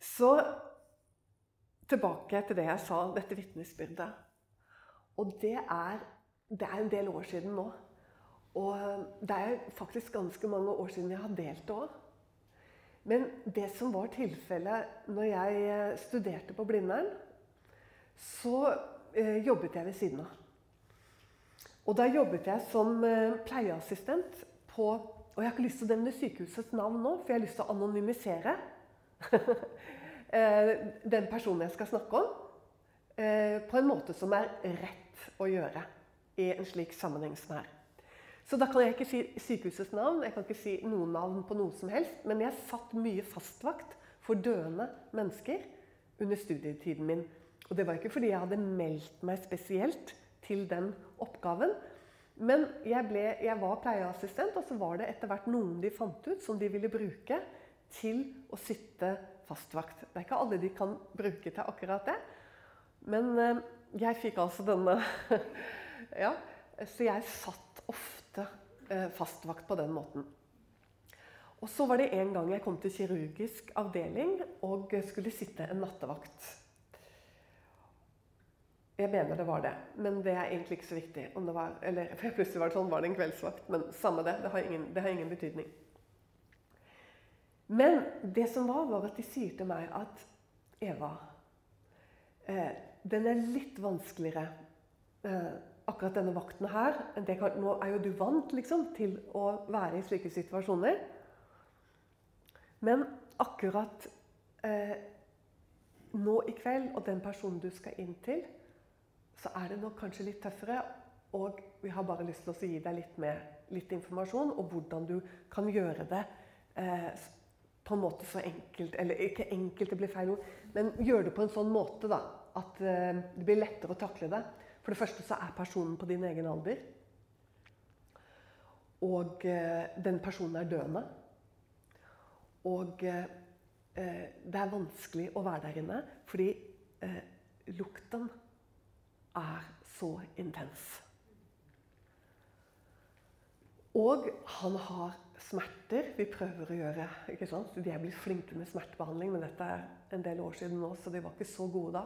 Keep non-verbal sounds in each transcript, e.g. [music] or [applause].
Så tilbake til det jeg sa, dette vitnesbyrdet. Og det er, det er en del år siden nå. Og det er faktisk ganske mange år siden jeg har delt det òg. Men det som var tilfellet når jeg eh, studerte på Blindern, så eh, jobbet jeg ved siden av. Og da jobbet jeg som eh, pleieassistent på Og jeg har ikke lyst til å nevne sykehusets navn nå, for jeg har lyst til å anonymisere eh, [laughs] den personen jeg skal snakke om, eh, på en måte som er rett å gjøre i en slik sammenheng som her. Så da kan jeg ikke si sykehusets navn, jeg kan ikke si noen navn på noe som helst. Men jeg satt mye fastvakt for døende mennesker under studietiden min. Og det var ikke fordi jeg hadde meldt meg spesielt til den oppgaven. Men jeg, ble, jeg var pleieassistent, og så var det etter hvert noen de fant ut som de ville bruke til å sitte fastvakt. Det er ikke alle de kan bruke til akkurat det. Men eh, jeg fikk altså denne [laughs] Ja, så jeg satt ofte eh, fastvakt på den måten. Og så var det en gang jeg kom til kirurgisk avdeling og skulle sitte en nattevakt. Jeg mener det var det, men det er egentlig ikke så viktig. om det var, eller [laughs] plutselig var det sånn, var det en kveldsvakt, men samme det. Det har ingen, det har ingen betydning. Men det som var, var at de sier til meg at Eva, eh, den er litt vanskeligere, eh, akkurat denne vakten her. Kan, nå er jo du vant liksom, til å være i slike situasjoner. Men akkurat eh, nå i kveld, og den personen du skal inn til, så er det nok kanskje litt tøffere. Og vi har bare lyst til å gi deg litt, med, litt informasjon om hvordan du kan gjøre det eh, på en måte så enkelt Eller ikke enkelt, det blir feil ord. Men gjør det på en sånn måte da, at eh, det blir lettere å takle det. For det første så er personen på din egen alder. Og eh, den personen er døende. Og eh, det er vanskelig å være der inne fordi lukten er så intens. Og han har smerter. Vi prøver å gjøre ikke sant? De er blitt flinke med smertebehandling, men dette er en del år siden nå, så de var ikke så gode da.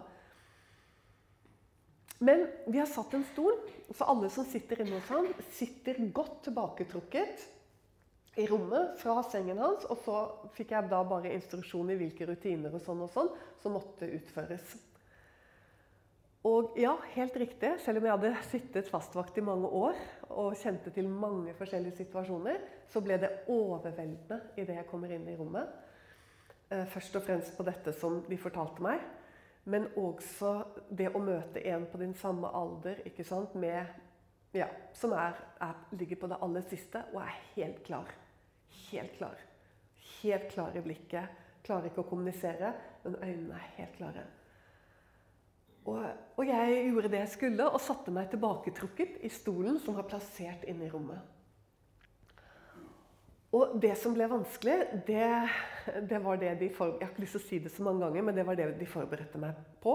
Men vi har satt en stol, så alle som sitter inne hos ham, sitter godt tilbaketrukket i rommet fra sengen hans. Og så fikk jeg da bare instruksjon i hvilke rutiner og sånn og sånn som måtte utføres. Og ja, helt riktig. Selv om jeg hadde sittet fastvakt i mange år og kjente til mange forskjellige situasjoner, så ble det overveldende idet jeg kommer inn i rommet. Eh, først og fremst på dette som de fortalte meg, men også det å møte en på din samme alder ikke sant, med, ja, som er, er, ligger på det aller siste og er helt klar. Helt klar. Helt klar i blikket. Klarer ikke å kommunisere, men øynene er helt klare. Og, og, jeg gjorde det jeg skulle, og satte meg tilbaketrukket i stolen som var plassert inne i rommet. Og det som ble vanskelig, det, det var det de for, Jeg har ikke lyst til å si det så mange ganger, men det var det de forberedte meg på.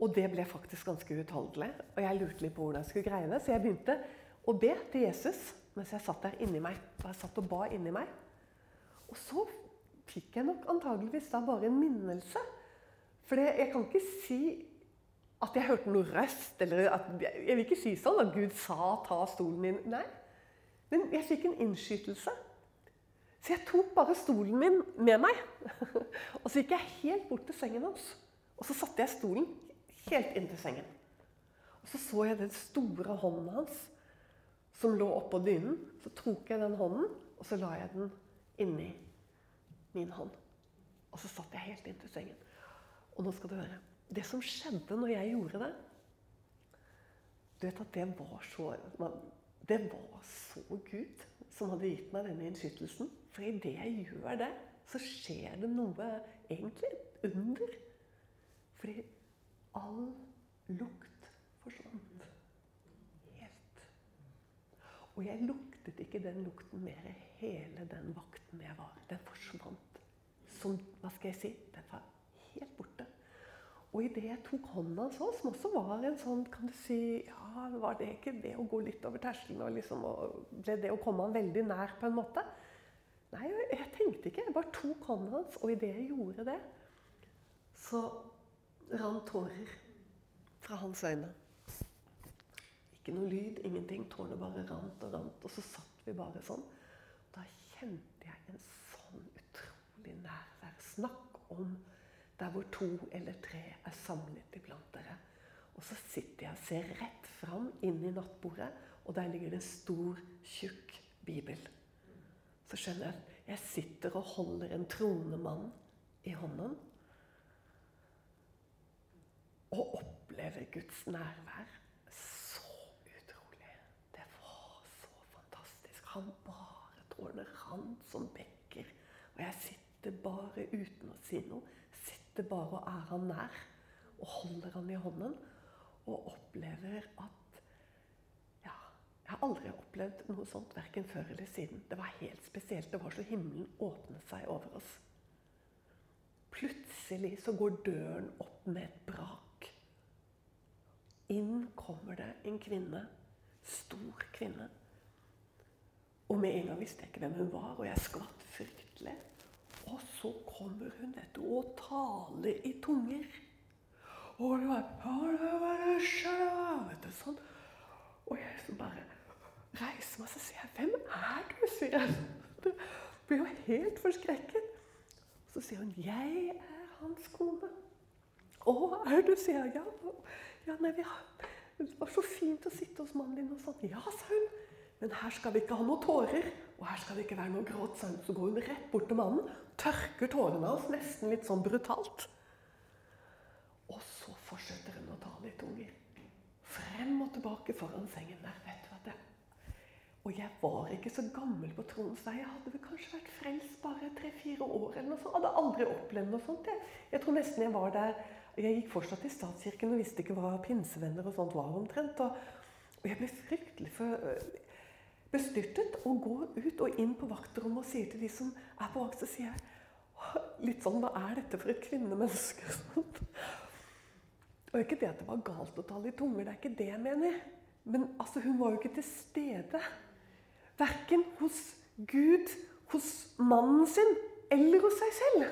Og det ble faktisk ganske uutholdelig. Og jeg lurte litt på hvordan jeg skulle greie det. Så jeg begynte å be til Jesus mens jeg satt der inni meg. Og jeg satt og ba inni meg. Og så fikk jeg nok antageligvis da bare en minnelse. For jeg kan ikke si at jeg hørte noe røst. eller at, Jeg vil ikke si sånn at Gud sa 'ta stolen din'. Nei. Men jeg fikk en innskytelse. Så jeg tok bare stolen min med meg. [laughs] og så gikk jeg helt bort til sengen hans. Og så satte jeg stolen helt inntil sengen. Og så så jeg den store hånden hans som lå oppå dynen. Så tok jeg den hånden, og så la jeg den inni min hånd. Og så satt jeg helt inntil sengen. Og nå skal du høre det som skjedde når jeg gjorde det Du vet at det var så Det var så Gud som hadde gitt meg denne innskytelsen. For idet jeg gjør det, så skjer det noe egentlig under. Fordi all lukt forsvant. Helt. Og jeg luktet ikke den lukten mer hele den vakten jeg var. Den forsvant. Som, hva skal jeg si? Den var helt borte. Og idet jeg tok hånda hans som også var en sånn Kan du si ja, Var det ikke det å gå litt over terskelen? Og liksom, og ble det å komme han veldig nær, på en måte? Nei, jeg tenkte ikke. Jeg bare tok hånda hans, og idet jeg gjorde det, så rant tårer fra hans øyne. Ikke noe lyd, ingenting. Tårene bare rant og rant. Og så satt vi bare sånn. Da kjente jeg en sånn utrolig nærvær. Snakk om der hvor to eller tre er samlet iblant dere. Og så sitter jeg og ser rett fram inn i nattbordet, og der ligger det en stor, tjukk bibel. Så skjønner jeg at jeg sitter og holder en troende mann i hånden. Og opplever Guds nærvær. Så utrolig. Det var så fantastisk. Han bare tårner rant som bekker. Og jeg sitter bare uten å si noe. Sitter bare og er han nær. Og holder han i hånden og opplever at Ja, jeg har aldri opplevd noe sånt, verken før eller siden. Det var helt spesielt. Det var så himmelen åpnet seg over oss. Plutselig så går døren opp med et brak. Inn kommer det en kvinne. Stor kvinne. Og med en gang visste jeg ikke hvem hun var, og jeg skvatt fryktelig. Og så kommer hun etter og taler i tunger. Og det var vet du, sånn. Og jeg så bare reiser meg og sier jeg, 'Hvem er du?' sier jeg. Du blir jo helt forskrekket. Så sier hun 'Jeg er hans kone'. 'Å, er du?' sier jeg. 'Ja, ja nei, vi har, det var så fint å sitte hos mannen din.' og sånn. 'Ja', sa hun. 'Men her skal vi ikke ha noen tårer, og her skal det ikke være noe gråt.' Så går hun rett bort til mannen, tørker tårene hans nesten litt sånn brutalt. Og så fortsetter hun å tale i tunger. Frem og tilbake foran sengen der. vet du hva det Og jeg var ikke så gammel på troens vei. Jeg hadde vel kanskje vært frelst bare tre-fire år. eller noe sånt. Hadde aldri opplevd noe sånt. Jeg, jeg tror nesten jeg var der Jeg gikk fortsatt i statskirken og visste ikke hva pinsevenner og sånt var omtrent. Og, og jeg ble fryktelig for, bestyrtet og går ut og inn på vaktrommet og sier til de som er på vakt, så sier jeg litt sånn Hva er dette for et kvinnemenneske? [laughs] Og ikke det at det var galt å tale i tunger, det er ikke det jeg mener. Men altså, hun var jo ikke til stede. Verken hos Gud, hos mannen sin eller hos seg selv.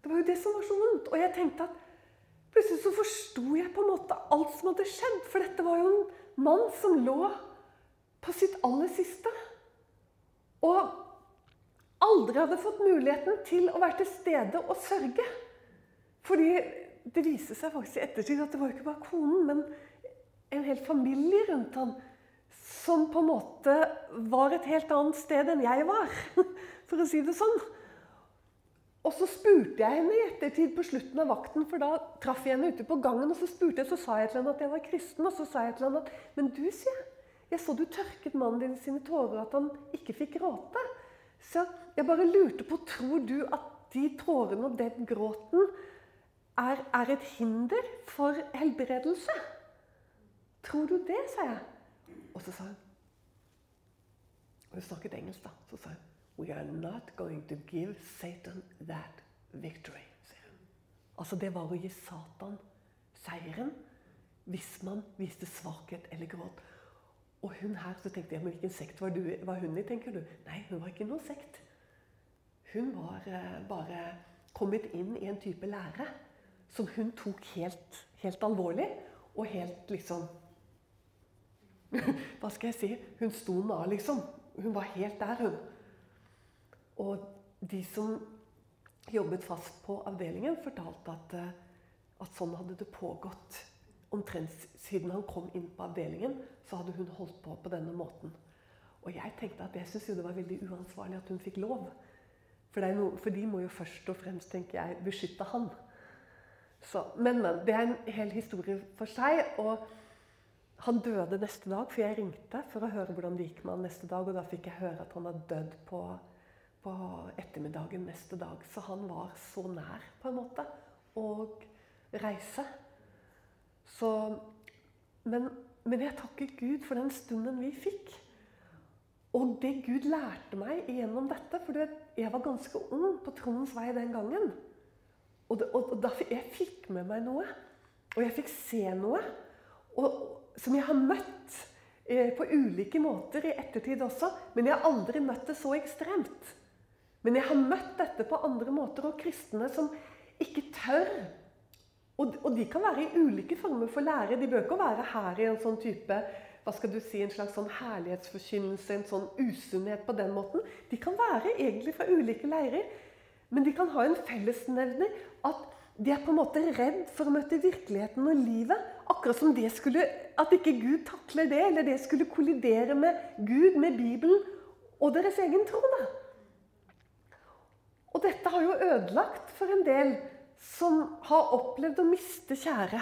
Det var jo det som var så vondt. Og jeg tenkte at plutselig så forsto jeg på en måte alt som hadde skjedd. For dette var jo en mann som lå sitt aller siste. Og aldri hadde fått muligheten til å være til stede og sørge. Fordi det viste seg faktisk i ettertid at det var ikke bare konen, men en hel familie rundt ham som på en måte var et helt annet sted enn jeg var, [laughs] for å si det sånn. Og så spurte jeg henne i ettertid på slutten av vakten, for da traff jeg henne ute på gangen. Og så spurte jeg, så sa jeg til henne at jeg var kristen, og så sa jeg til henne at Men du, sier jeg, jeg så du tørket mannen din sine tårer, at han ikke fikk gråte. Så jeg bare lurte på, tror du at de tårene og den gråten er, er et hinder for helbredelse. Tror du det, sa jeg. Og så sa hun Hun snakket engelsk, da. Så sa hun We are not going to give Satan that victory. sier hun. Altså, det var å gi Satan seieren hvis man viste svakhet eller gråt. Og hun her, så tenkte jeg, men hvilken sekt var, du, var hun i, tenker du? Nei, hun var ikke noen sekt. Hun var eh, bare kommet inn i en type lære som hun tok helt, helt alvorlig. Og helt liksom [laughs] Hva skal jeg si? Hun sto med, liksom. Hun var helt der, hun. Og de som jobbet fast på avdelingen, fortalte at, eh, at sånn hadde det pågått. Omtrent siden han kom inn på avdelingen, så hadde hun holdt på på denne måten. Og jeg tenkte at jeg syntes det var veldig uansvarlig at hun fikk lov. For, noe, for de må jo først og fremst, tenker jeg, beskytte han. Så, men, men. Det er en hel historie for seg. Og han døde neste dag, for jeg ringte for å høre hvordan det gikk med han neste dag. Og da fikk jeg høre at han hadde dødd på, på ettermiddagen neste dag. Så han var så nær, på en måte, å reise. Så men, men jeg takker Gud for den stunden vi fikk. Og det Gud lærte meg gjennom dette For jeg var ganske ung på Trondens vei den gangen. Og, det, og, og derfor jeg fikk med meg noe. Og jeg fikk se noe og, som jeg har møtt eh, på ulike måter i ettertid også. Men jeg har aldri møtt det så ekstremt. Men jeg har møtt dette på andre måter, og kristne som ikke tør og, og, de kan være i ulike former for lære. De bør ikke være her i en sånn type hva skal du si, en slags sånn herlighetsforkynnelse, en sånn usunnhet på den måten. De kan være egentlig fra ulike leirer, men de kan ha en fellesnevner. At de er på en måte redd for å møte virkeligheten og livet. Akkurat som det skulle, at ikke Gud takler det, eller det skulle kollidere med Gud, med Bibelen og deres egen tro. Og dette har jo ødelagt for en del som har opplevd å miste kjære.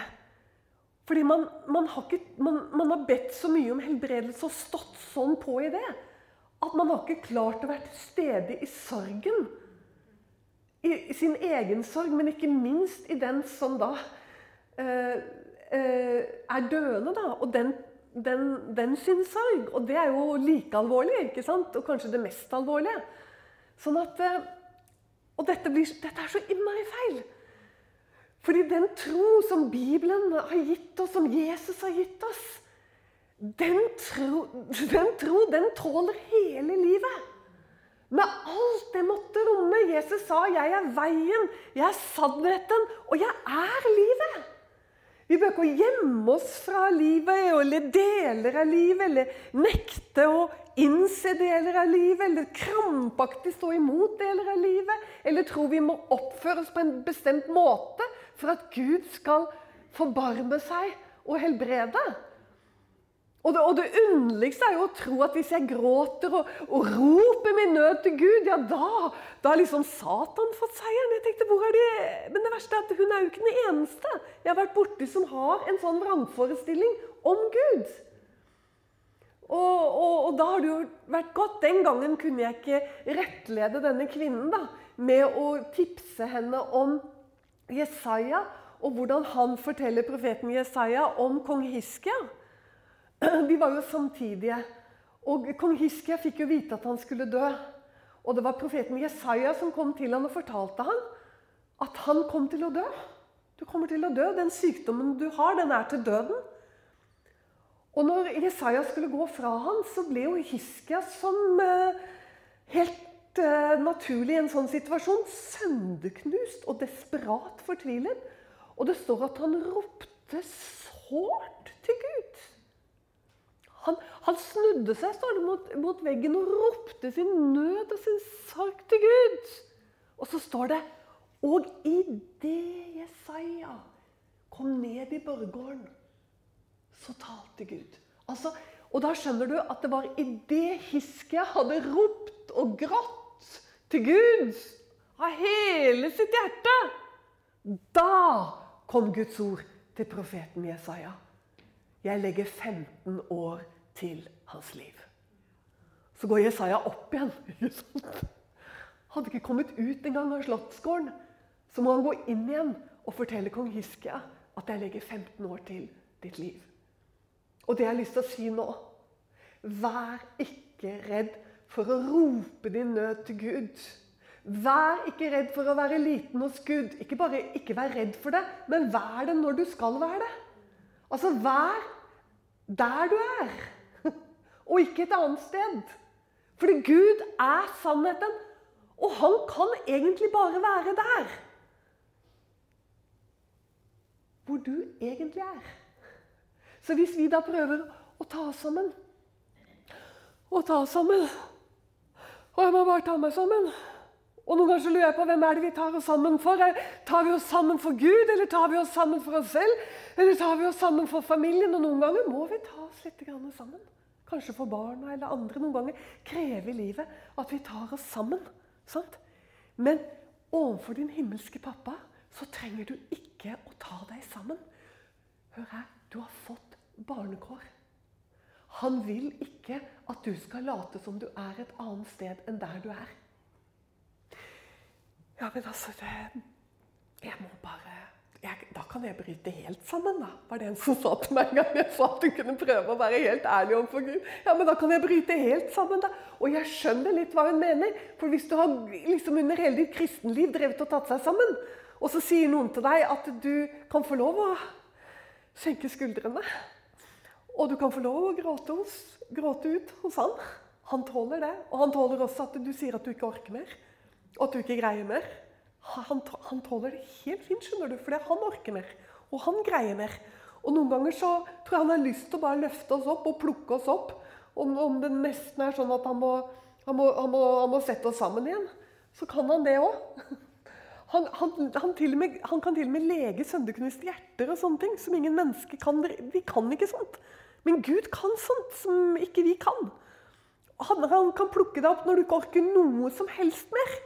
Fordi man, man, har ikke, man, man, har bedt så mye om helbredelse og stått sånn på i det at man har ikke klart å være til stede i sorgen. I, I, sin egen sorg, men ikke minst i den som da eh, eh, er døende. da, Og den, den, den sin sorg. Og det er jo like alvorlig, ikke sant? og kanskje det mest alvorlige. Sånn at, eh, Og dette, blir, dette er så innmari feil. Fordi den tro som Bibelen har gitt oss, som Jesus har gitt oss, den tro, den, tro, den tåler hele livet. Med alt det måtte romme. Jesus sa 'Jeg er veien, jeg er sannheten, og jeg er livet'. Vi bør ikke gjemme oss fra livet eller deler av livet, eller nekte å innse deler av livet, eller krampaktig stå imot deler av livet, eller tro vi må oppføre oss på en bestemt måte for at Gud skal forbarme seg og helbrede. Og det, og det, underligste er jo å tro at hvis jeg gråter og, og roper min nød til Gud, ja, da har liksom Satan fått seieren. Jeg tenkte, hvor er de? Men det verste er at hun er jo ikke den eneste jeg har vært borti som har en sånn vrangforestilling om Gud. Og, og, og, da har det jo vært godt. Den gangen kunne jeg ikke rettlede denne kvinnen da, med å tipse henne om Jesaja, og hvordan han forteller profeten Jesaja om kong Hiskia. [clears throat] De var jo samtidige. Og kong Hiskia fikk jo vite at han skulle dø. Og det var profeten Jesaja som kom til ham og fortalte ham at han kom til å dø. Du kommer til å dø. Den sykdommen du har, den er til døden. Og når Jesaja skulle gå fra ham, så ble jo Hiskia som eh, Eh, naturlig i en sånn situasjon. Sønderknust og desperat fortvilet. Og det står at han ropte sårt til Gud. Han, han snudde seg står det, mot, mot, veggen og ropte sin nød og sin sorg til Gud. Og så står det Og idet Jesaja kom ned i borggården, så talte Gud. Altså, og da skjønner du at det var idet Hiskia hadde ropt og grått til Gud av hele sitt hjerte. Da kom Guds ord til profeten Jesaja. Jeg legger 15 år til hans liv. Så går Jesaja opp igjen. Hadde ikke kommet ut engang av slottsgården. Så må han gå inn igjen og fortelle kong Hiskia at jeg legger 15 år til ditt liv. Og det jeg har lyst til å si nå Vær ikke redd for å rope din nød til Gud. Vær ikke redd for å være liten hos Gud. Ikke bare ikke vær redd for det, men vær det når du skal være det. Altså, vær der du er, [laughs] og ikke et annet sted. Fordi Gud er sannheten, og han kan egentlig bare være der. Hvor du egentlig er. Så hvis vi da prøver å ta oss sammen Å ta oss sammen og jeg må bare ta meg sammen. Og noen ganger så lurer jeg på hvem er det vi tar oss sammen for. Tar vi oss sammen for Gud, eller tar vi oss sammen for oss selv? Eller tar vi oss sammen for familien? Og noen ganger må vi ta oss litt sammen. Kanskje for barna eller andre. Noen ganger krever livet at vi tar oss sammen. Sant? Men overfor din himmelske pappa så trenger du ikke å ta deg sammen. Hør her, du har fått barnekår. Han vil ikke at du skal late som du er et annet sted enn der du er. Ja, men altså det, Jeg må bare jeg, Da kan jeg bryte helt sammen, da. Var det en som sa til meg en gang jeg sa at du kunne prøve å være helt ærlig overfor Gud? Ja, men da kan jeg bryte helt sammen, da. Og jeg skjønner litt hva hun mener. For hvis du har liksom under hele ditt kristenliv drevet og tatt seg sammen, og så sier noen til deg at du kan få lov å senke skuldrene og du kan få lov å gråte, hos, gråte ut hos han. Han tåler det. Og han tåler også at du sier at du ikke orker mer. Og at du ikke greier mer. han, han tåler det helt fint, skjønner du, fordi han orker mer. Og han greier mer. Og noen ganger så tror jeg han har lyst til å bare løfte oss opp og plukke oss opp. Om, om det nesten er sånn at han må, han, må, han, må, han må, sette oss sammen igjen, så kan han det òg. [laughs] Han, kan til og med lege sønderknuste hjerter og sånne ting som ingen mennesker kan. Vi kan ikke sånt. Men Gud kan sånt som ikke vi kan. Han, han kan plukke deg opp når du ikke orker noe som helst mer.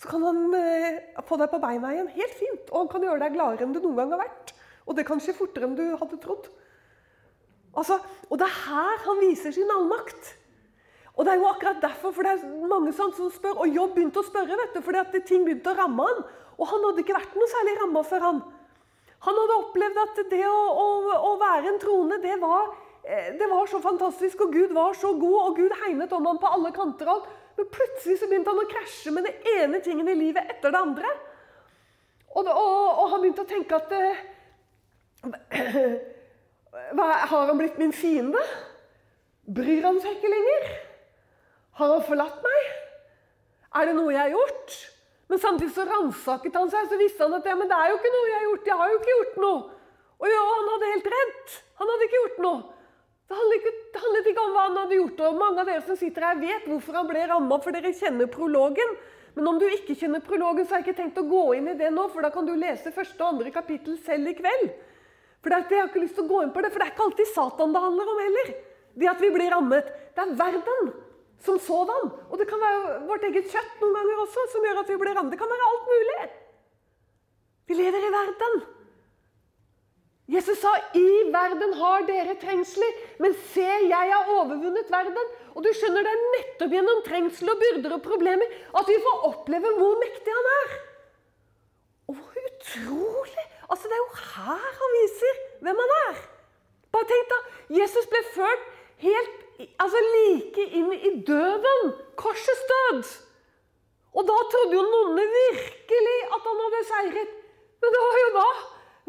Så kan han eh, få deg på beina igjen helt fint. Og han kan gjøre deg gladere enn du noen gang har vært. Og det kanskje fortere enn du hadde trodd. Altså, og det er her han viser sin allmakt. Og det er jo akkurat derfor, for det er mange som spør, og Jobb begynte å spørre, vet du, fordi at ting begynte å ramme han. Og han hadde ikke vært noe særlig ramma før han. Han hadde opplevd at det å, å, å være en trone, det var, eh, det var, så fantastisk, og Gud var så god, og Gud hegnet om ham på alle kanter. Men plutselig så begynte han å krasje med det ene tingen i livet etter det andre. Og, og, og han begynte å tenke at eh, [clears throat] hva, Har han blitt min fiende? Bryr han seg ikke lenger? Har han forlatt meg? Er det noe jeg har gjort? Men samtidig så ransaket han seg, så visste han at ja, men det er jo ikke noe jeg har gjort. Jeg har jo ikke gjort noe. Og ja, han hadde helt rett. Han hadde ikke gjort noe. Det handlet, ikke, det handlet ikke om hva han hadde gjort. og Mange av dere som sitter her, vet hvorfor han ble ramma, for dere kjenner prologen. Men om du ikke kjenner prologen, så har jeg ikke tenkt å gå inn i det nå, for da kan du lese første og andre kapittel selv i kveld. For det Jeg har ikke lyst til å gå inn på det, for det er ikke alltid Satan det handler om heller. Det at vi blir rammet. Det er verden som sådan. Og det kan være vårt eget kjøtt noen ganger også som gjør at vi blir rammet. Det kan være alt mulig. Vi lever i verden. Jesus sa, 'I verden har dere trengsler, men se, jeg har overvunnet verden.' Og du skjønner, Det er nettopp gjennom trengsel og byrder og problemer at vi får oppleve hvor mektig han er. Og hvor utrolig Altså, Det er jo her han viser hvem han er. Bare tenk da, Jesus ble ført helt, altså like inn i døden. Korsets død. Og da trodde jo nonnene virkelig at han hadde seiret. Men det var jo da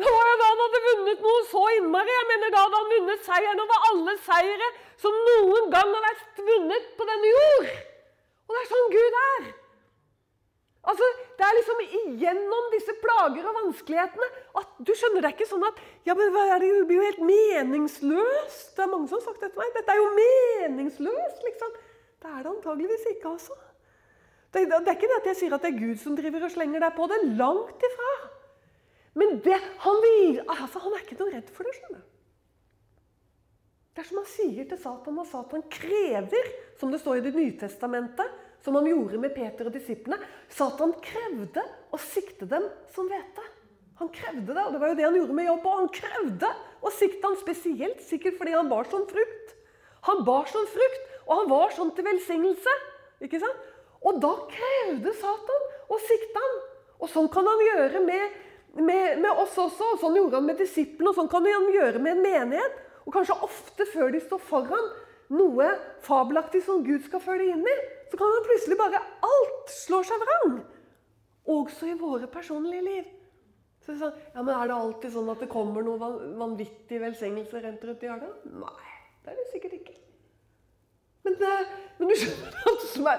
det var jo da han hadde vunnet noe så innmari. Jeg mener Da hadde han vunnet seieren over alle seire som noen gang har vært vunnet på denne jord. Og det er sånn Gud er. Altså, Det er liksom igjennom disse plager og vanskelighetene at du skjønner det er ikke sånn at ja, men Det blir jo helt meningsløst. Det er mange som har sagt det til meg. Dette er jo meningsløst, liksom. Det er det antageligvis ikke, altså. Det, det, er ikke det at jeg sier at det er Gud som driver og slenger deg på det. Langt ifra. Men det, han, vil, altså, han er ikke noe redd for det. skjønner du. Det er som han sier til Satan, og Satan krever, som det står i Det nye testamentet, som han gjorde med Peter og disiplene. Satan krevde å sikte dem som hvete. Han krevde det, og det var jo det han gjorde med jobb. Og han krevde å sikte ham spesielt sikkert fordi han bar som frukt. Han bar som frukt, og han var sånn til velsignelse. ikke sant? Og da krevde Satan å sikte ham. Og sånn kan han gjøre med, med, med oss også. og Sånn gjorde han med disiplene, og sånn kan han gjøre med en menighet. Og kanskje ofte før de står foran noe fabelaktig som Gud skal føre deg inn i, så kan han plutselig bare Alt slår seg vrang. Også i våre personlige liv. Så sånn, ja, men Er det alltid sånn at det kommer noe vanvittig velsignelse rent rundt hjørnet? Nei, det er det sikkert ikke. Men, det, men du skjønner [laughs] som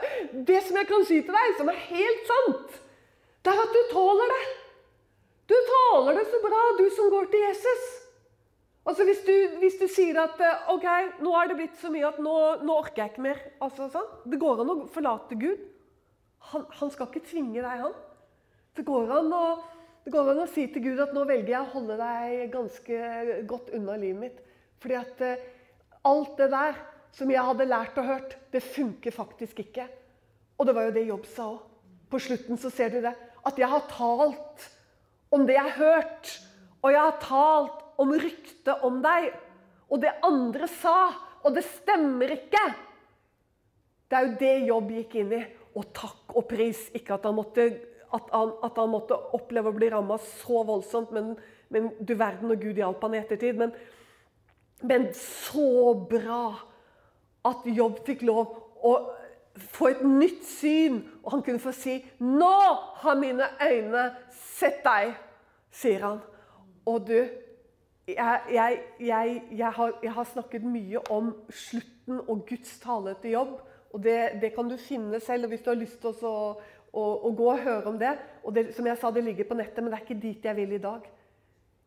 det som jeg kan si til deg, som er helt sant, det er at du tåler det. Du tåler det så bra, du som går til Jesus. Altså hvis du, hvis du, sier at eh, ok, nå er det blitt så mye at nå, nå orker jeg ikke mer. Altså, sånn. Det går an å forlate Gud. Han, han, skal ikke tvinge deg, han. Det går, an å, det går an å si til Gud at nå velger jeg å holde deg ganske godt unna livet mitt. Fordi at uh, alt det der som jeg hadde lært og hørt, det funker faktisk ikke. Og det var jo det Jobb sa òg. På slutten så ser du det. At jeg har talt om det jeg har hørt. Og jeg har talt om ryktet om deg, og det andre sa, og det stemmer ikke. Det er jo det Jobb gikk inn i. Og takk og pris. Ikke at han måtte, at han, at han måtte oppleve å bli ramma så voldsomt, men, men, du verden og Gud hjalp han i ettertid. Men, men så bra at Jobb fikk lov å få et nytt syn, og han kunne få si 'Nå har mine øyne sett deg', sier han. Og du, jeg, jeg, jeg, har, jeg, har, snakket mye om slutten og Guds tale til jobb. og Det, det kan du finne selv. Hvis du har lyst til å å, å gå og høre om det. Og det, som jeg sa, det ligger på nettet, men det er ikke dit jeg vil i dag.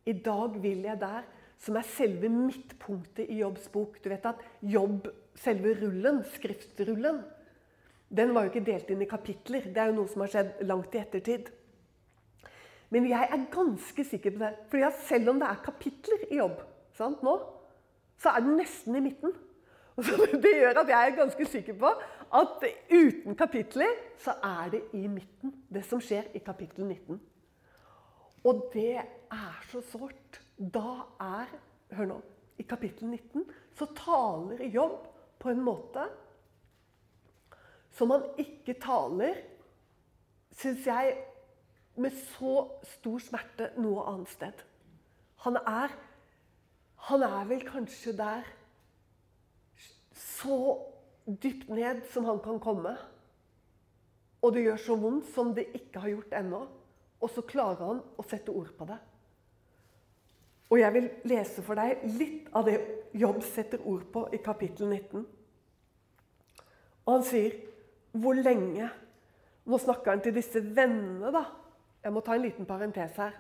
I dag vil jeg der som er selve midtpunktet i Jobbs bok. Du vet at Jobb, selve rullen, skriftrullen, den var jo ikke delt inn i kapitler. Det er jo noe som har skjedd langt i ettertid. Men jeg er ganske sikker på det. For selv om det er kapitler i jobb sant, nå, så er den nesten i midten. [laughs] Det gjør at jeg er ganske sikker på at uten kapitler så er det i midten, det som skjer i kapittel 19. Og det er så sårt. Da er Hør nå. I kapittel 19 så taler Jobb på en måte som han ikke taler, syns jeg, med så stor smerte noe annet sted. Han er, han er vel kanskje der så dypt ned som han kan komme. Og det gjør så vondt som det ikke har gjort ennå. Og så klarer han å sette ord på det. Og jeg vil lese for deg litt av det Jobb setter ord på i kapittel 19. Og han sier hvor lenge Nå snakker han til disse vennene, da. Jeg må ta en liten parentes her.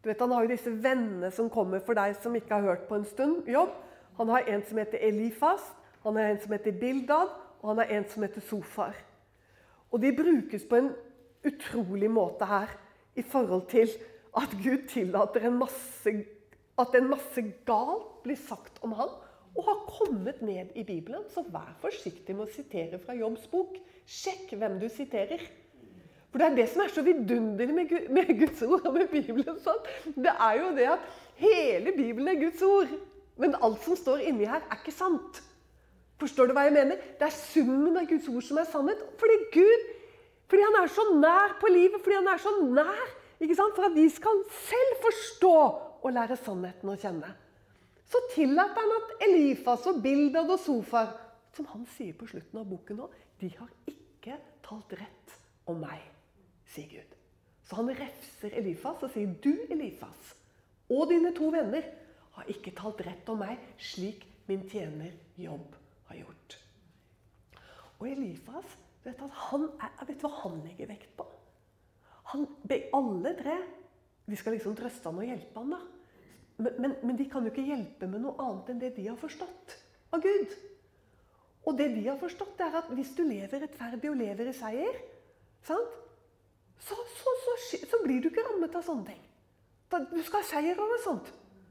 Du vet, Han har jo disse vennene som kommer for deg som ikke har hørt på en stund. jobb. Han har en som heter Elifas, han har en som heter Bildad, og han har en som heter Sofar. Og de brukes på en utrolig måte her i forhold til at Gud tillater en masse, at en masse galt blir sagt om han, og har kommet ned i Bibelen. Så vær forsiktig med å sitere fra Jobbs bok. Sjekk hvem du siterer. For Det er det som er så vidunderlig med, med Guds ord og med Bibelen. Sant? Det er jo det at hele Bibelen er Guds ord. Men alt som står inni her, er ikke sant. Forstår du hva jeg mener? Det er summen av Guds ord som er sannhet. Fordi Gud fordi han er så nær på livet, fordi han er så nær ikke sant? for at vi skal selv forstå og lære sannheten å kjenne så tillater han at Elifas og Bildad og Sofar, som han sier på slutten av boken nå, de har ikke talt rett om meg, sier Gud. Så han refser Elifas og sier, 'Du, Elifas, og dine to venner har ikke talt rett om meg, slik min tjener Jobb har gjort.' Og Elifas, vet, han er, vet du hva han legger vekt på? Han, alle tre de skal liksom trøste han og hjelpe han da. Men, men, men, de kan jo ikke hjelpe med noe annet enn det de har forstått av Gud. Og det de har forstått, er at hvis du lever rettferdig og lever i seier, så, så, så, så, blir du ikke rammet av sånne ting. Du skal ha seier over sånt.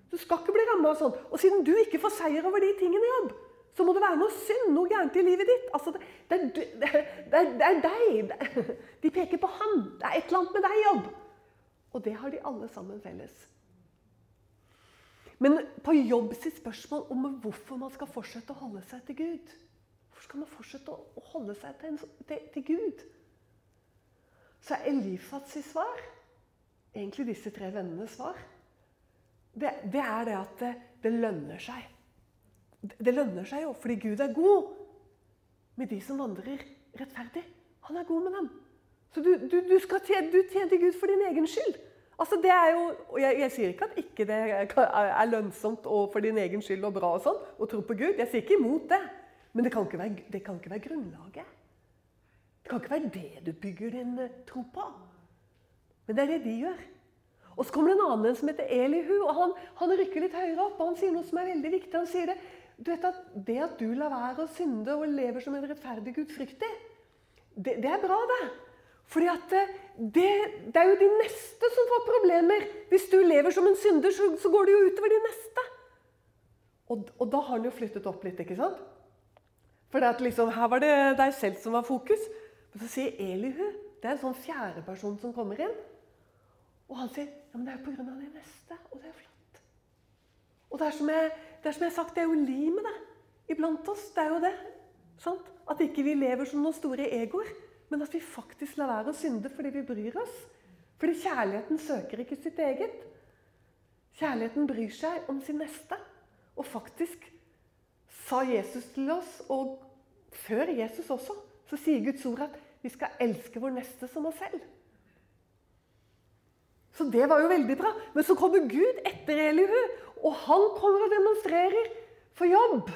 Du skal ikke bli rammet av sånt. Og siden du ikke får seier over de tingene i jobb, så må det være noe synd, noe gærent i livet ditt. Altså, det, det, [laughs] det, det, er deg. [laughs] De peker på han. Det er et eller annet med deg, jobb. Og det har de alle sammen felles. Men på jobb sitt spørsmål om hvorfor man skal fortsette å holde seg til Gud Hvorfor skal man fortsette å holde seg til, en, til, til Gud? Så er Elifats svar, egentlig disse tre vennenes svar, det, det er det at det, det, lønner seg. Det lønner seg jo fordi Gud er god med de som vandrer rettferdig. Han er god med dem. Så du, du, du tjene, du tjener Gud for din egen skyld. Altså det er jo, jeg, jeg, sier ikke at ikke det er lønnsomt og for din egen skyld og bra og sånn, å tro på Gud. Jeg sier ikke imot det. Men det kan ikke være, det kan ikke være grunnlaget. Det kan ikke være det du bygger din eh, tro på. Men det er det de gjør. Og Så kommer det en annen som heter Elihu. og Han, han rykker litt høyere opp og han sier noe som er veldig viktig. Han sier det, du vet at det at du lar være å synde og lever som en rettferdig gudfryktig, det, det er bra, det. Fordi at eh, det, det, er jo de neste som får problemer. Hvis du lever som en synder, så, så går det jo utover de neste. Og, og, da har han jo flyttet opp litt, ikke sant? For liksom, her var det deg selv som var fokus. Men så sier Elihu Det er en sånn fjerdeperson som kommer inn. Og han sier ja, men det er jo pga. det neste. Og det er flott. Og det er, som jeg, det er som jeg har sagt, det er jo limet det. iblant oss. Det er jo det. Sant? At ikke vi lever som noen store egoer men at vi faktisk lar være å synde fordi vi bryr oss. Fordi kjærligheten søker ikke sitt eget. Kjærligheten bryr seg om sin neste. Og faktisk sa Jesus til oss, og før Jesus også, så sier Guds ord at vi skal elske vår neste som oss selv. Så det var jo veldig bra. Men så kommer Gud etter Elihu, og han kommer og demonstrerer for jobb.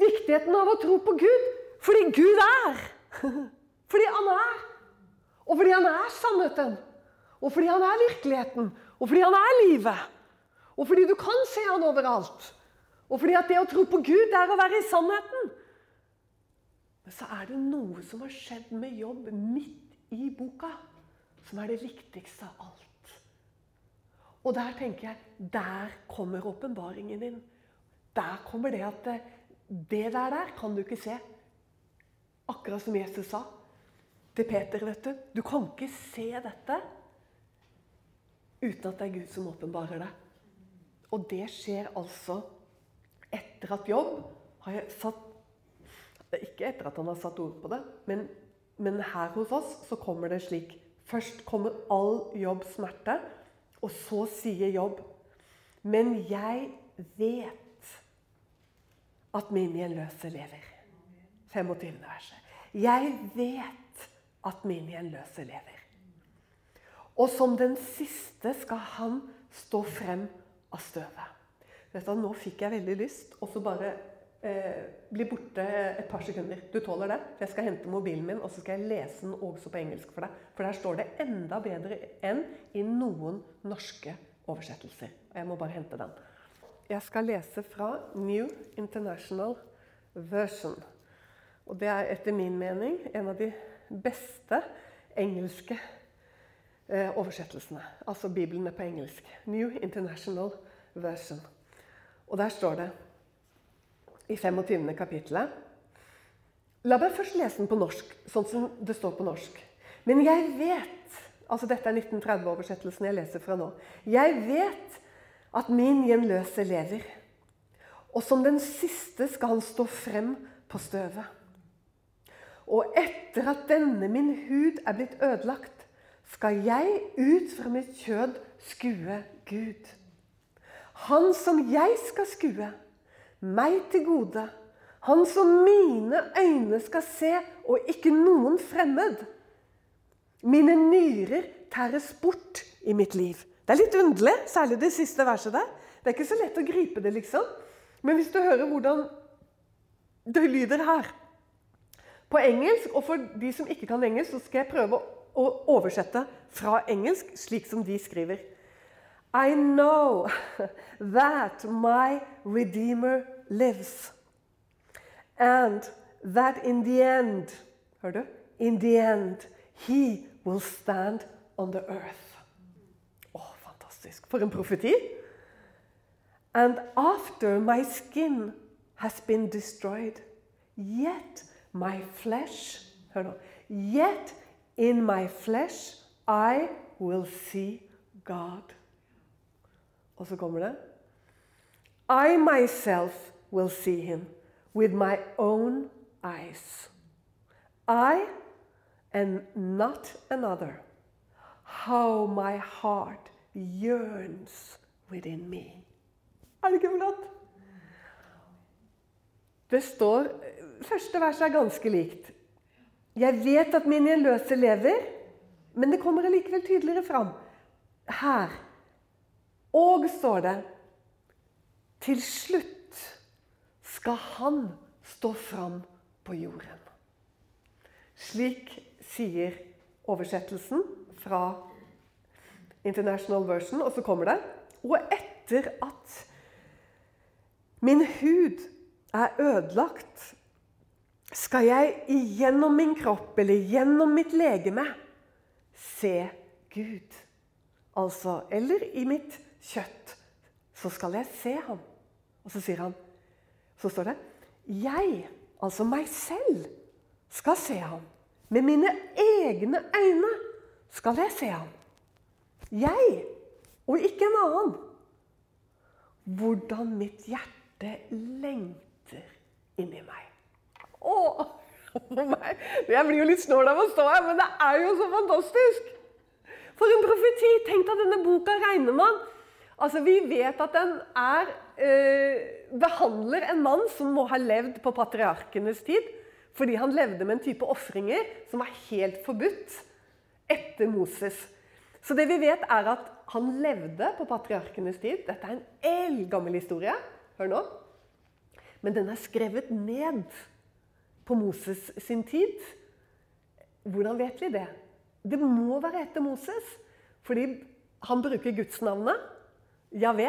Viktigheten av å tro på Gud fordi Gud er. [laughs] Fordi han er. Og fordi han er sannheten. Og fordi han er virkeligheten. Og fordi han er livet. Og fordi du kan se han overalt. Og fordi at det å tro på Gud er å være i sannheten. Så er det noe som har skjedd med jobb midt i boka, som er det viktigste av alt. Og der tenker jeg Der kommer åpenbaringen din. Der kommer det at det, det der der kan du ikke se. Akkurat som Jesus sa til Peter. vet Du Du kan ikke se dette uten at det er Gud som åpenbarer det. Og det skjer altså etter at Jobb har satt Ikke etter at han har satt ord på det, men, men her hos oss så kommer det slik. Først kommer all jobb smerte, og så sier Jobb Men jeg vet at min gjenløse lever. 25. verset. Jeg vet at min gjenløse lever. Og som den siste skal han stå frem av støvet. Vet du, nå fikk jeg veldig lyst og så bare eh, bli borte et par sekunder. Du tåler det? For jeg skal hente mobilen min og så skal jeg lese den også på engelsk for deg. For der står det enda bedre enn i noen norske oversettelser. Og jeg må bare hente den. Jeg skal lese fra New International Version. Og det er etter min mening en av de beste engelske eh, oversettelsene. Altså Bibelen er på engelsk. New International Version. Og der står det i 25. kapittelet La meg først lese den på norsk, sånn som det står på norsk. Men jeg vet altså Dette er 1930-oversettelsen jeg leser fra nå. Jeg vet at min gjenløse lever. Og som den siste skal han stå frem på støvet. Og etter at denne min hud er blitt ødelagt, skal jeg ut fra mitt kjød skue Gud. Han som jeg skal skue, meg til gode. Han som mine øyne skal se, og ikke noen fremmed. Mine nyrer tæres bort i mitt liv. Det er litt underlig, særlig det siste verset der. Det er ikke så lett å gripe det, liksom. Men hvis du hører hvordan det lyder her På engelsk, og for de som ikke kan engelsk, så skal jeg prøve å oversette fra engelsk slik som de skriver. I know [laughs] that my Redeemer lives. And that in the end, du? In the end, he will stand on the earth. Oh, fantastisk. For en profeti. And after my skin has been destroyed, yet my flesh, yet in my flesh I will see God. Og så kommer det I myself will see him with my own eyes. I and not another. How my heart yearns within me. Er det ikke flott? Det står Første vers er ganske likt. Jeg vet at min gjenløse lever, men det kommer allikevel tydeligere fram. Her og, står det, til slutt skal han stå fram på jorden. Slik sier oversettelsen fra International Version, og så kommer det Og etter at min hud er ødelagt, skal jeg gjennom min kropp eller gjennom mitt legeme se Gud. Altså Eller i mitt kjøtt, så skal jeg se ham. Og så sier han Så står det Jeg, altså meg selv, skal se ham. Med mine egne øyne skal jeg se ham. Jeg, og ikke en annen. Hvordan mitt hjerte lengter inni meg. Å, Jeg blir jo litt snål av å stå her, men det er jo så fantastisk! For en profeti! Tenk deg denne boka regner man Altså, Vi vet at den er, eh, behandler en mann som må ha levd på patriarkenes tid. Fordi han levde med en type ofringer som var helt forbudt etter Moses. Så det vi vet, er at han levde på patriarkenes tid. Dette er en eldgammel historie. Hør nå. Men den er skrevet ned på Moses sin tid. Hvordan vet vi det? det må være etter Moses. Fordi han bruker gudsnavnet, Javé,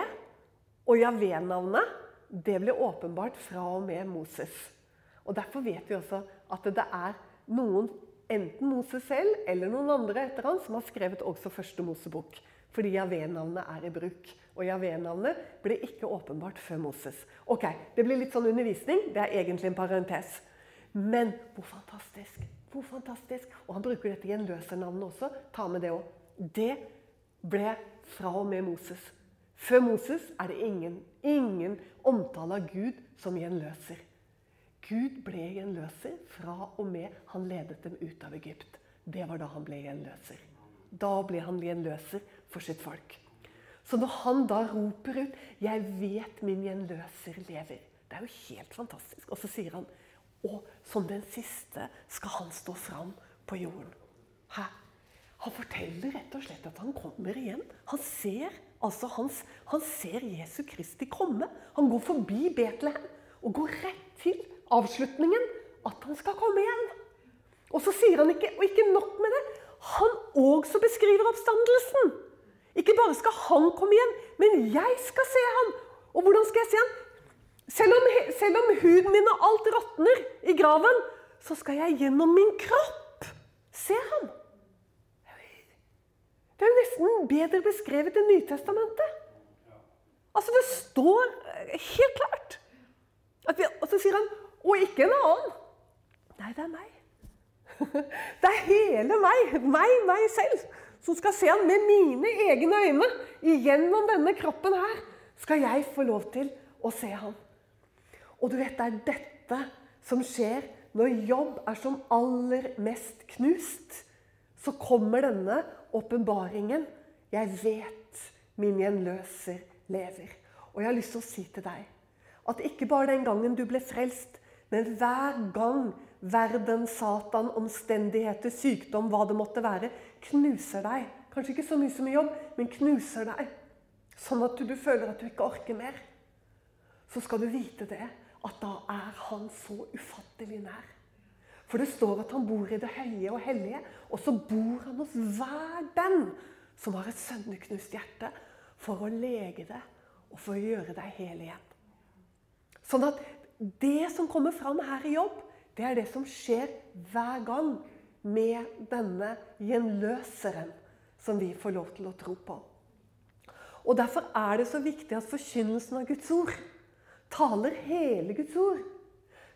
og Javé-navnet det ble åpenbart fra og med Moses. Og Derfor vet vi også at det er noen, enten Moses selv eller noen andre etter han, som har skrevet også første Mosebok. Fordi Javé-navnet er i bruk. Og Javé-navnet ble ikke åpenbart før Moses. Ok, Det blir litt sånn undervisning. Det er egentlig en parentes. Men hvor fantastisk! Hvor fantastisk! Og han bruker dette gjenløsernavnet også. Ta med det òg. Det ble fra og med Moses. Før Moses er det ingen, ingen omtale av Gud som gjenløser. Gud ble gjenløser fra og med han ledet dem ut av Egypt. Det var da han ble gjenløser. Da ble han gjenløser for sitt folk. Så når han da roper ut 'Jeg vet min gjenløser lever', det er jo helt fantastisk. Og så sier han 'Og som den siste skal han stå fram på jorden'. Hæ? Han forteller rett og slett at han kommer igjen. Han ser, altså han, han ser Jesu Kristi komme. Han går forbi Betlehem og går rett til avslutningen. At han skal komme igjen. Og så sier han ikke, og ikke nok med det, han også beskriver oppstandelsen. Ikke bare skal han komme igjen, men jeg skal se han. Og hvordan skal jeg se han? Selv om, selv om huden min og alt råtner i graven, så skal jeg gjennom min kropp se ham. Det er jo nesten bedre beskrevet enn Nytestamentet. Altså, det står helt klart. Vi, og så sier han Og ikke en annen. Nei, det er meg. [laughs] Det er hele meg, meg, meg selv, som skal se han med mine egne øyne. Igjennom denne kroppen her skal jeg få lov til å se han. Og du vet, det er dette som skjer når jobb er som aller mest knust. Så kommer denne åpenbaringen. Jeg vet min gjenløser lever. Og jeg har lyst til å si til deg at ikke bare den gangen du ble frelst, men hver gang verden, Satan, omstendigheter, sykdom, hva det måtte være, knuser deg. Kanskje ikke så mye som i jobb, men knuser deg. Sånn at du føler at du ikke orker mer. Så skal du vite det, at da er han så ufattelig nær. For det står at han bor i det høye og hellige, og så bor han hos hver den som har et sønneknust hjerte, for å lege det og for å gjøre deg hel igjen. Sånn at det som kommer fram her i jobb, det er det som skjer hver gang med denne gjenløseren som vi får lov til å tro på. Og Derfor er det så viktig at forkynnelsen av Guds ord taler hele Guds ord.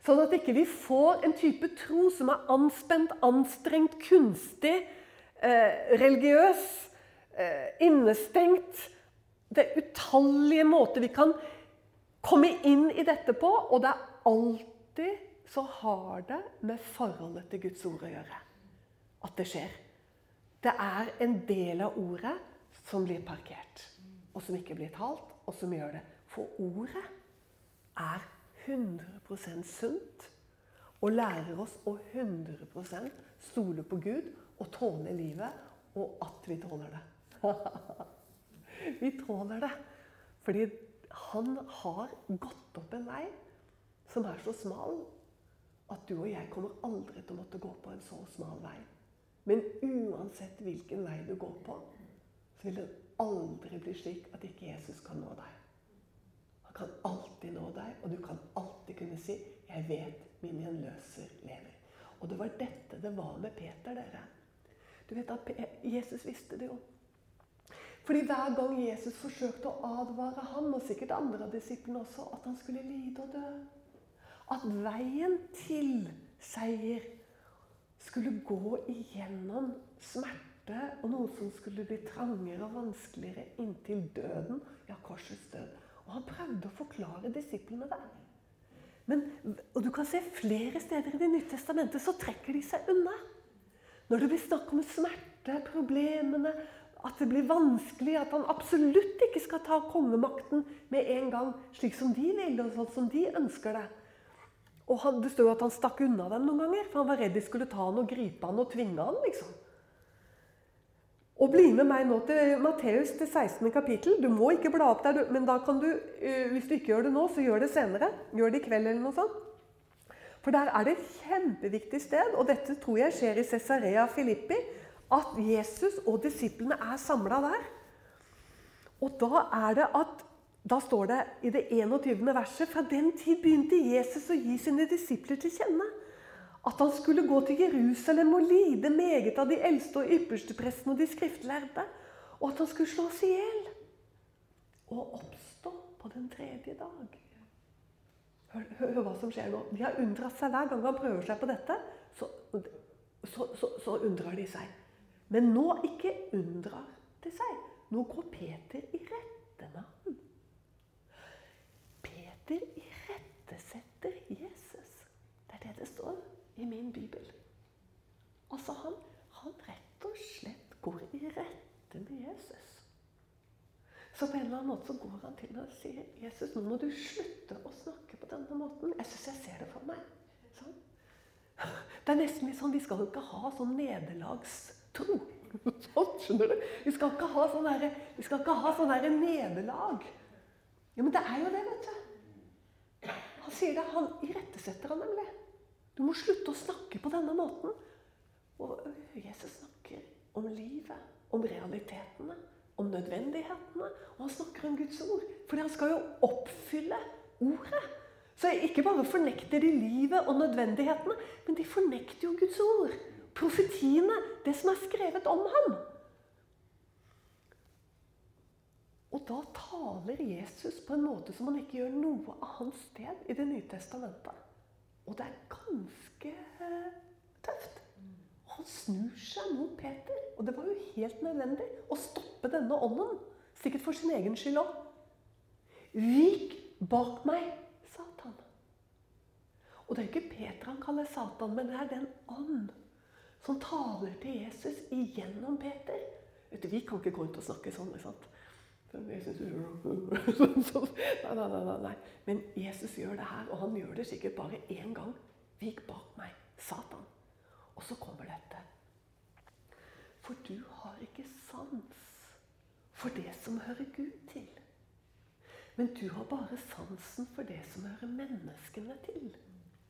Sånn at ikke vi får en type tro som er anspent, anstrengt, kunstig, eh, religiøs, eh, innestengt. Det er utallige måter vi kan komme inn i dette på, og det er alltid så har det med forholdet til Guds ord å gjøre. At det skjer. Det er en del av ordet som blir parkert, og som ikke blir talt, og som gjør det. For ordet er 100% sunt og lærer oss å 100% stole på Gud og tåle livet, og at vi tåler det. [laughs] vi tåler det fordi han har gått opp en vei som er så smal at du og jeg kommer aldri til å måtte gå på en så smal vei. Men uansett hvilken vei du går på, så vil det aldri bli slik at ikke Jesus kan nå deg. Kan alltid nå deg, og du kan alltid kunne si 'Jeg vet min gjenløser lever'. Og det var dette det var med Peter, dere. Du vet at Jesus visste det jo. Fordi hver gang Jesus forsøkte å advare ham, og sikkert andre av disiplene også, at han skulle lide og dø at veien til seier skulle gå igjennom smerte og noe som skulle bli trangere og vanskeligere inntil døden, ja, korsets død. Og han prøvde å forklare disiplene det. Men, og du kan se Flere steder i Det nye testamentet så trekker de seg unna. Når det blir snakk om smerte, problemene, at det blir vanskelig, at han absolutt ikke skal ta kongemakten med en gang, slik som de vil, og sånn som de ønsker det. Og han, Det står jo at han stakk unna dem noen ganger, for han var redd de skulle ta han og gripe han og tvinge han, liksom. Og bli med meg nå til Matteus til 16. kapittel. Du må ikke bla opp der, men da kan du, eh, hvis du ikke gjør det nå, så gjør det senere. Gjør det i kveld eller noe sånt. For der er det et kjempeviktig sted, og dette tror jeg skjer i Cesarea Filippi. at Jesus og disiplene er samla der. Og da er det at da står det i det 21. verset fra den tid begynte Jesus å gi sine disipler til kjenne at han skulle gå til Jerusalem og lide meget av de eldste og ypperste prestene og de skriftlærde, og at han skulle slås i hjel og oppstå på den tredje dag. Hør, hør, hør hva som skjer nå. De har undret seg hver gang han prøver seg på dette. Så, så, så, så undrer de seg. Men nå ikke undrer de seg. Nå går Peter i rette med ham. Peter irettesetter Jesus. Det er det det står i min bibel. Altså, han, han rett og slett går i rette med Jesus. Så på en eller annen måte så går han til og sier Jesus, nå må du slutte å snakke på denne måten. Jeg syns jeg ser det for meg. Sånn. Det er nesten litt sånn Vi skal jo ikke ha sånn nederlagstro. [laughs] Sånn, skjønner du? Vi skal ikke ha sånn derre Vi skal ikke ha sånn derre nederlag. Ja, men det er jo det, vet du. Han sier det. Han irettesetter han nemlig. Du må slutte å snakke på denne måten. Og Jesus snakker om livet, om realitetene om nødvendighetene, og han snakker om Guds ord. fordi han skal jo oppfylle ordet. Så ikke bare fornekter de livet og nødvendighetene, men de fornekter jo Guds ord. Profetiene, det som er skrevet om ham. Og da taler Jesus på en måte som han ikke gjør noe hans sted i Det nye testamentet. Og det er ganske tøft. Og Han snur seg mot Peter. Og det var jo helt nødvendig å stoppe denne ånden. Sikkert for sin egen skyld òg. Vik bak meg, Satan. Og det er ikke Peter han kaller Satan, men det er den ånd som taler til Jesus igjennom Peter. Vet du, Vi kan ikke gå rundt og snakke sånn. ikke sant? Nei, nei, nei, nei. Men Jesus gjør det her, og han gjør det sikkert bare én gang. Vik bak meg, Satan. Og så kommer dette. For du har ikke sans for det som hører Gud til. Men du har bare sansen for det som hører menneskene til.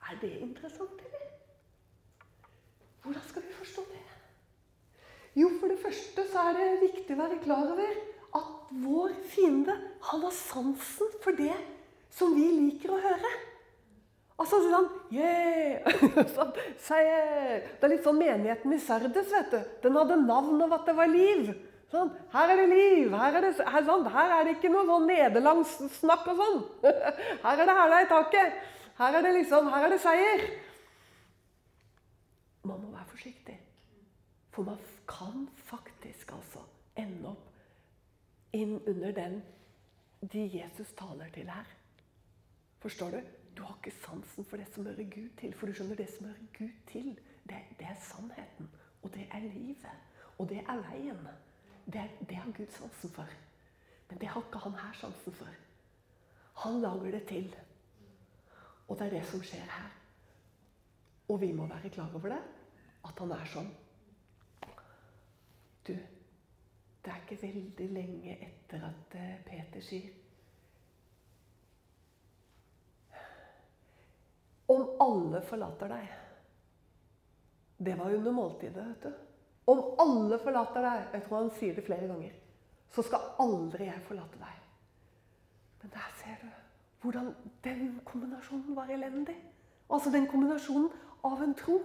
Er det interessant, eller? Hvordan skal vi forstå det? Jo, for det første så er det viktig å være klar over at vår fiende han har sansen for det som vi liker å høre. Altså sånn yeah! [laughs] sånn, Seier! Det er litt sånn menigheten i Sardes, vet du. Den hadde navn av at det var liv. Sånn, her er det liv. Her er det, her, sånn, her er det ikke noe sånn nederlandssnakk og sånn. [laughs] Her er det hæla i taket. Her er det liksom, her er det seier. Man må være forsiktig. For man kan faktisk altså ende opp inn under den de Jesus taler til her. Forstår du? Du har ikke sansen for det som hører Gud til. For du skjønner, det som hører Gud til, det, det er sannheten. Og det er livet. Og det er veien. Det, det har Gud sansen for. Men det har ikke han her sansen for. Han lager det til. Og det er det som skjer her. Og vi må være klar over det. At han er sånn. Du, det er ikke veldig lenge etter at eh, Peter sier Om alle forlater deg Det var under måltidet, vet du. Om alle forlater deg Jeg tror han sier det flere ganger. Så skal aldri jeg forlate deg. Men der ser du hvordan den kombinasjonen var elendig. Altså den kombinasjonen av en tro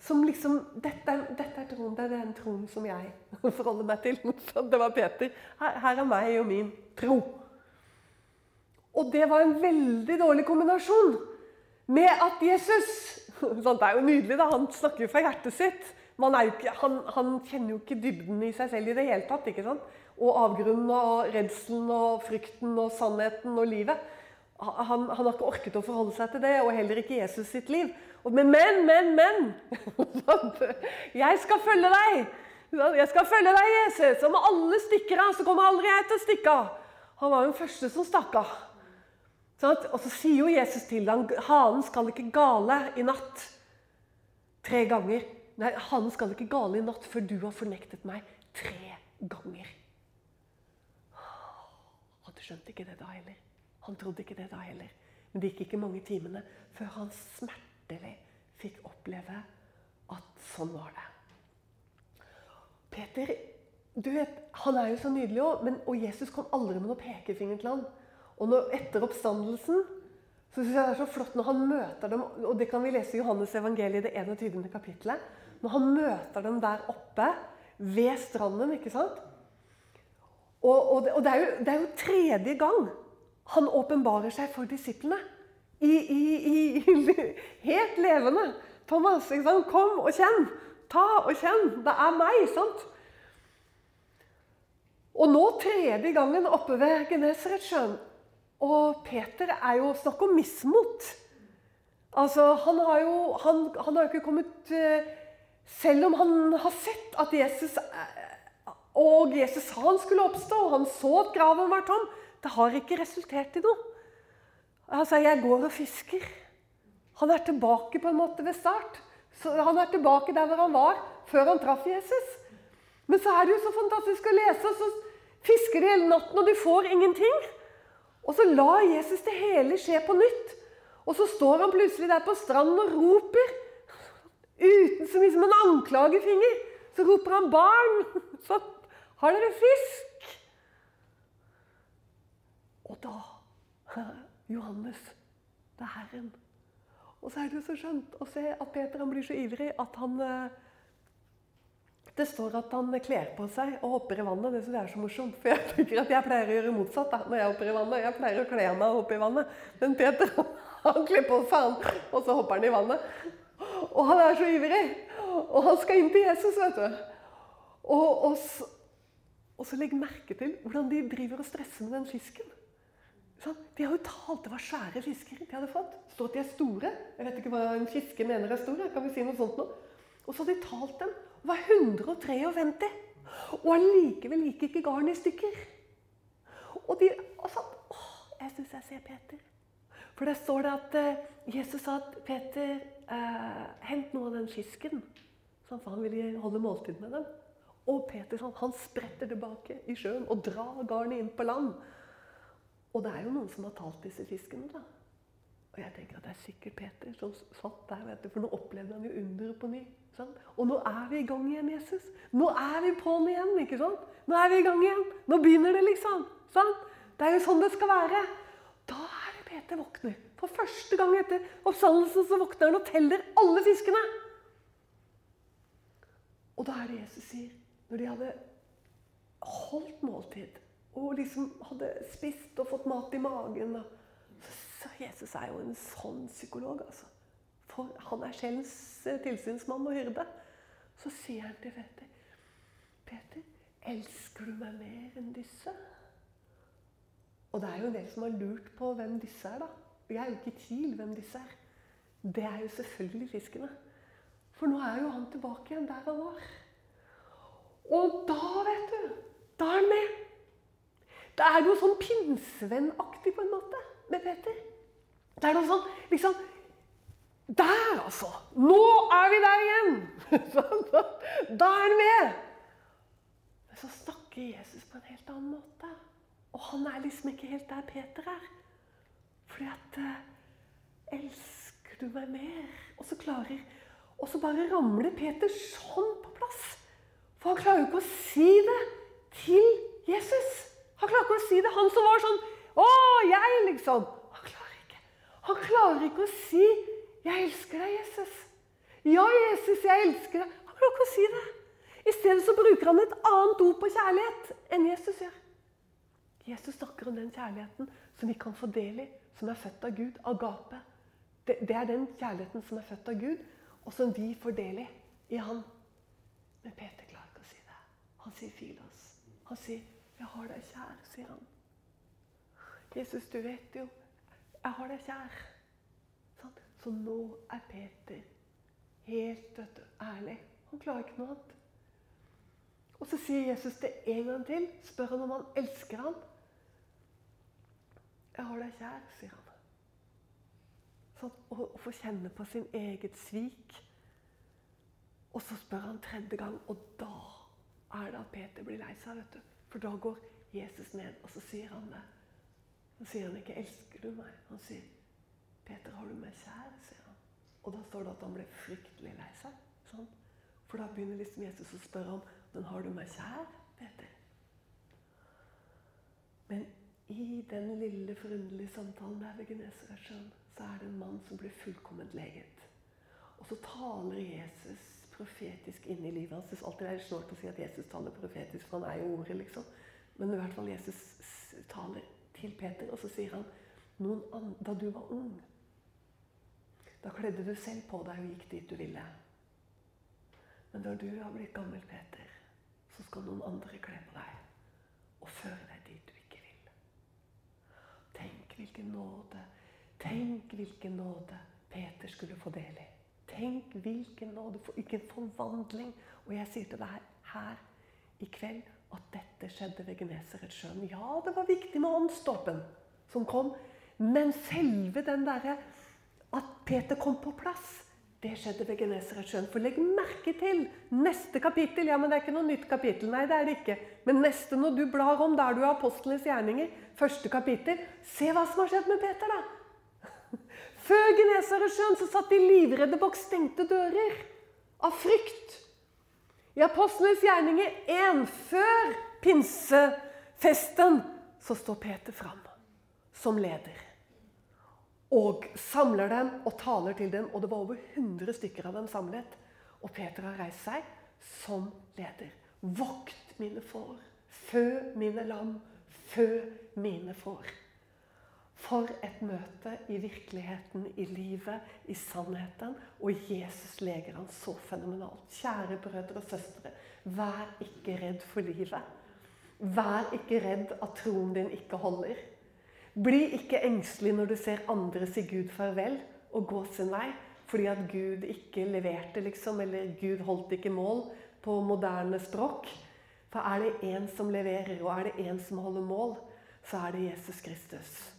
som liksom Dette, dette er troen, det er den troen som jeg [laughs] forholder meg til. Det var Peter. Her, her er meg og min tro. Og det var en veldig dårlig kombinasjon med at Jesus Det er jo nydelig, da. Han snakker jo fra hjertet sitt. Ikke, han, han, kjenner jo ikke dybden i seg selv i det hele tatt. ikke sant? Og avgrunnen og redselen og frykten og sannheten og livet. Han, han, har ikke orket å forholde seg til det, og heller ikke Jesus sitt liv. Men, men, men, men! [laughs] Jeg skal følge deg! Jeg skal følge deg, Jesus! Og med alle stikker av, så kommer aldri jeg til å stikke av. Han var jo den første som stakk av. Sånn og så sier jo Jesus til ham hanen skal ikke gale i natt. Tre ganger. Nei, hanen skal ikke gale i natt før du har fornektet meg tre ganger. Han skjønte ikke det da heller. Han trodde ikke det da heller. Men det gikk ikke mange timene før han smertelig fikk oppleve at sånn var det. Peter du vet, Han er jo så nydelig òg, og Jesus kom aldri med noen pekefinger til han. Og når, etter oppstandelsen så synes jeg det er så flott når han møter dem, og det kan vi lese i Johannes evangeliet, det 21. kapittelet. Når han møter dem der oppe ved stranden, ikke sant? Og, og, det, og det, er jo, det, er jo, tredje gang han åpenbarer seg for disiplene. I, i, i, [laughs] helt levende. Thomas, ikke sant? kom og kjenn. Ta og kjenn. Det er meg. sant? Og nå tredje gangen oppe ved Genesaretsjøen. Og Peter er jo Snakk om mismot. Altså, han har jo han, han har ikke kommet eh, Selv om han har sett at Jesus og Jesus sa han skulle oppstå, og han så at graven var tom. Det har ikke resultert i noe. Altså, jeg går og fisker. Han er tilbake på en måte ved start. Så han er tilbake der hvor han var før han traff Jesus. Men så er det jo så fantastisk å lese, og så fisker de hele natten, og de får ingenting. Og så lar Jesus det hele skje på nytt. Og så står han plutselig der på stranden og roper. Uten så mye som en anklagefinger. Så roper han 'barn'. Så har dere fisk? Og da Johannes, det er Herren. Og så er det jo så skjønt å se at Peter blir så ivrig at han eh, Det står at han kler på seg og hopper i vannet. Det syns jeg er så morsomt. For jeg tenker at jeg pleier å gjøre motsatt da, når jeg hopper i vannet. Jeg pleier å kle meg og hoppe i vannet. Men Peter han kler på seg, han, og så hopper han i vannet. Og han er så ivrig. Og han skal inn til Jesus, vet du. Og, og, og så legg merke til hvordan de driver og stresser med den fisken. Sånn. De har jo talt, Det var svære fisker de hadde fått. Står at de er store. Jeg vet ikke hva en fiske mener er stor. Kan vi si noe sånt nå? Og så har de talt dem. Var 153. Og allikevel gikk ikke garnet i stykker. Og de og sånn, åh, Jeg syns jeg ser Peter. For der står det at uh, Jesus sa at Peter, uh, hent noe av den fisken. Sånn, for han ville holde måltid med dem. Og Peter han spretter tilbake i sjøen og drar garnet inn på land. Og det er jo noen som har talt disse fiskene. da. Og jeg tenker at det er sikkert Peter som satt der, vet du, for nå opplevde han jo underet på ny. Sant? Og nå er vi i gang igjen, Jesus. Nå er vi på'n igjen. ikke sant? Nå er vi i gang igjen. Nå begynner det, liksom. Sant? Det er jo sånn det skal være. Da er det Peter våkner. For første gang etter oppstandelsen så våkner han og teller alle fiskene. Og da er det Jesus sier når de hadde holdt måltid og liksom hadde spist og fått mat i magen Så Jesus er jo en sånn psykolog, altså. For han er sjelens eh, tilsynsmann og hyrde. Så sier han til Peter Peter, elsker du meg mer enn disse? Og det er jo en del som har lurt på hvem disse er, da. Jeg er jo ikke i tvil hvem disse er. Det er jo selvfølgelig fiskene. For nå er jo han tilbake igjen der han var. Og da, vet du Da er han med. Da er jo sånn pinsevennaktig på en måte med Peter. Det er noe sånn liksom Der, altså! Nå er vi der igjen! [laughs] da er han med! Men så snakker Jesus på en helt annen måte. Og han er liksom ikke helt der Peter er. Fordi at eh, Elsker du meg mer? Og så klarer Og så bare ramler Peter sånn på plass. For han klarer jo ikke å si det til Jesus. Han klarer ikke å si det. Han som var sånn Å, jeg, liksom. Han klarer ikke. Å si 'Jeg elsker deg, Jesus'. Ja, Jesus, jeg elsker deg. Han klarer ikke å si det. I stedet så bruker han et annet ord på kjærlighet enn Jesus gjør. Jesus snakker om den kjærligheten som vi kan få del i, som er født av Gud, agape. Det, det er den kjærligheten som er født av Gud, og som vi får del i i Han. Men Peter klarer ikke å si det. han sier 'Filos'. Han sier 'Jeg har deg kjær', sier han. Jesus, du vet jo Jeg har deg kjær. Sånn. Så nå er Peter helt dødt, ærlig. Han klarer ikke noe annet. Og så sier Jesus det en gang til. Spør han om han elsker ham. 'Jeg har deg kjær', sier han. Sånn, å, få kjenne på sin eget svik. Og så spør han tredje gang, og da er det at Peter blir lei seg. vet du. For da går Jesus ned, og så sier han det. Så sier han ikke 'elsker du meg'? Han sier 'Peter, har du meg kjær?' sier han. Og da står det at han ble fryktelig lei seg. Sånn. For da begynner liksom Jesus å spørre om Men har du meg kjær, Peter? Men i den lille, forunderlige samtalen der ved Genesaretsjøen, så er det en mann som blir fullkomment leget. Og så taler Jesus profetisk inn i livet hans. Det er alltid snålt å si at Jesus taler profetisk, for han er jo ordet, liksom. Men i hvert fall Jesus taler til Peter, og så sier han da du var ung, da kledde du selv på deg og gikk dit du ville. Men når du har blitt gammel, Peter, så skal noen andre kle på deg og føre deg dit du ikke vil. Tenk hvilken nåde, tenk hvilken nåde Peter skulle få del i. Tenk hvilken nåde, hvilken forvandling. Og jeg sier til deg her i kveld at dette skjedde ved Genesaretsjøen. Ja, det var viktig med åndsdåpen som kom, men selve den derre at Peter kom på plass, det skjedde ved Genesaretsjøen. For legg merke til neste kapittel. Ja, men det er ikke noe nytt kapittel. Nei, det er det ikke. Men neste, når du blar om, der du har apostlenes gjerninger, første kapittel, se hva som har skjedd med Peter, da. [laughs] Før Genesaretsjøen så satt de livredde bak stengte dører av frykt. I Apostlenes gjerninger 1, før pinsefesten, så står Peter fram som leder. Og samler dem og taler til dem. Og det var over 100 stykker av dem samlet. Og Peter har reist seg som leder. Vokt mine får, fø mine lam, fø mine får. For et møte i virkeligheten, i livet, i sannheten. Og Jesus leger han så fenomenalt. Kjære brødre og søstre, vær ikke redd for livet. Vær ikke redd at troen din ikke holder. Bli ikke engstelig når du ser andre si Gud farvel og gå sin vei fordi at Gud ikke leverte, liksom, eller Gud holdt ikke mål på moderne språk. For er det én som leverer, og er det én som holder mål, så er det Jesus Kristus.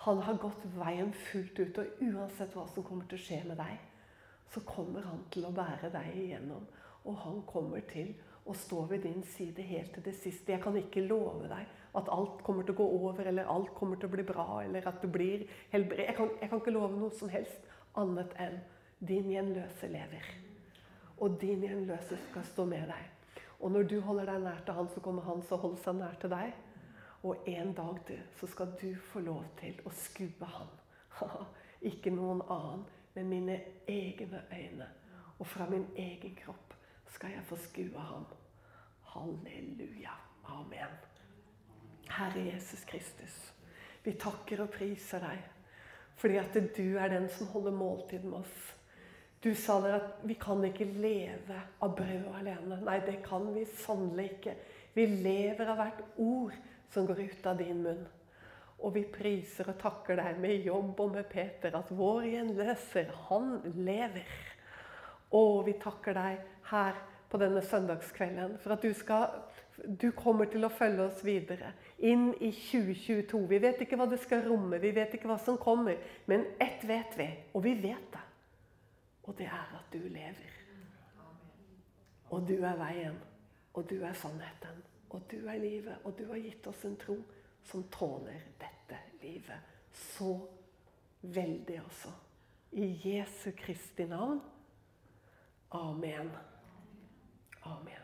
Han har gått veien fullt ut, og uansett hva som kommer til å skje med deg, så kommer han til å bære deg igjennom. Og han kommer til å stå ved din side helt til det siste. Jeg kan ikke love deg at alt kommer til å gå over, eller alt kommer til å bli bra, eller at du blir helbredet. Jeg, kan, jeg kan ikke love noe som helst annet enn din gjenløse lever. Og din gjenløse skal stå med deg. Og når du holder deg nær til han, så kommer han til å holde seg nær til deg. Og en dag, du, så skal du få lov til å skue ham. [laughs] Ikke noen annen, men mine egne øyne. Og fra min egen kropp skal jeg få skue ham. Halleluja. Amen. Herre Jesus Kristus, vi takker og priser deg fordi at du er den som holder måltid med oss. Du sa der at vi kan ikke leve av brød alene. Nei, det kan vi sannelig ikke. Vi lever av hvert ord som går ut av din munn. Og vi priser og takker deg med jobb og med Peter, at vår gjenløser, han lever. Og vi takker deg her på denne søndagskvelden for at du, skal, du kommer til å følge oss videre inn i 2022. Vi vet ikke hva det skal romme, vi vet ikke hva som kommer, men ett vet vi, og vi vet det. Og det er at du lever. Og du er veien, og du er sannheten. Og du er livet, og du har gitt oss en tro som tåler dette livet. Så veldig også. I Jesu Kristi navn. Amen. Amen.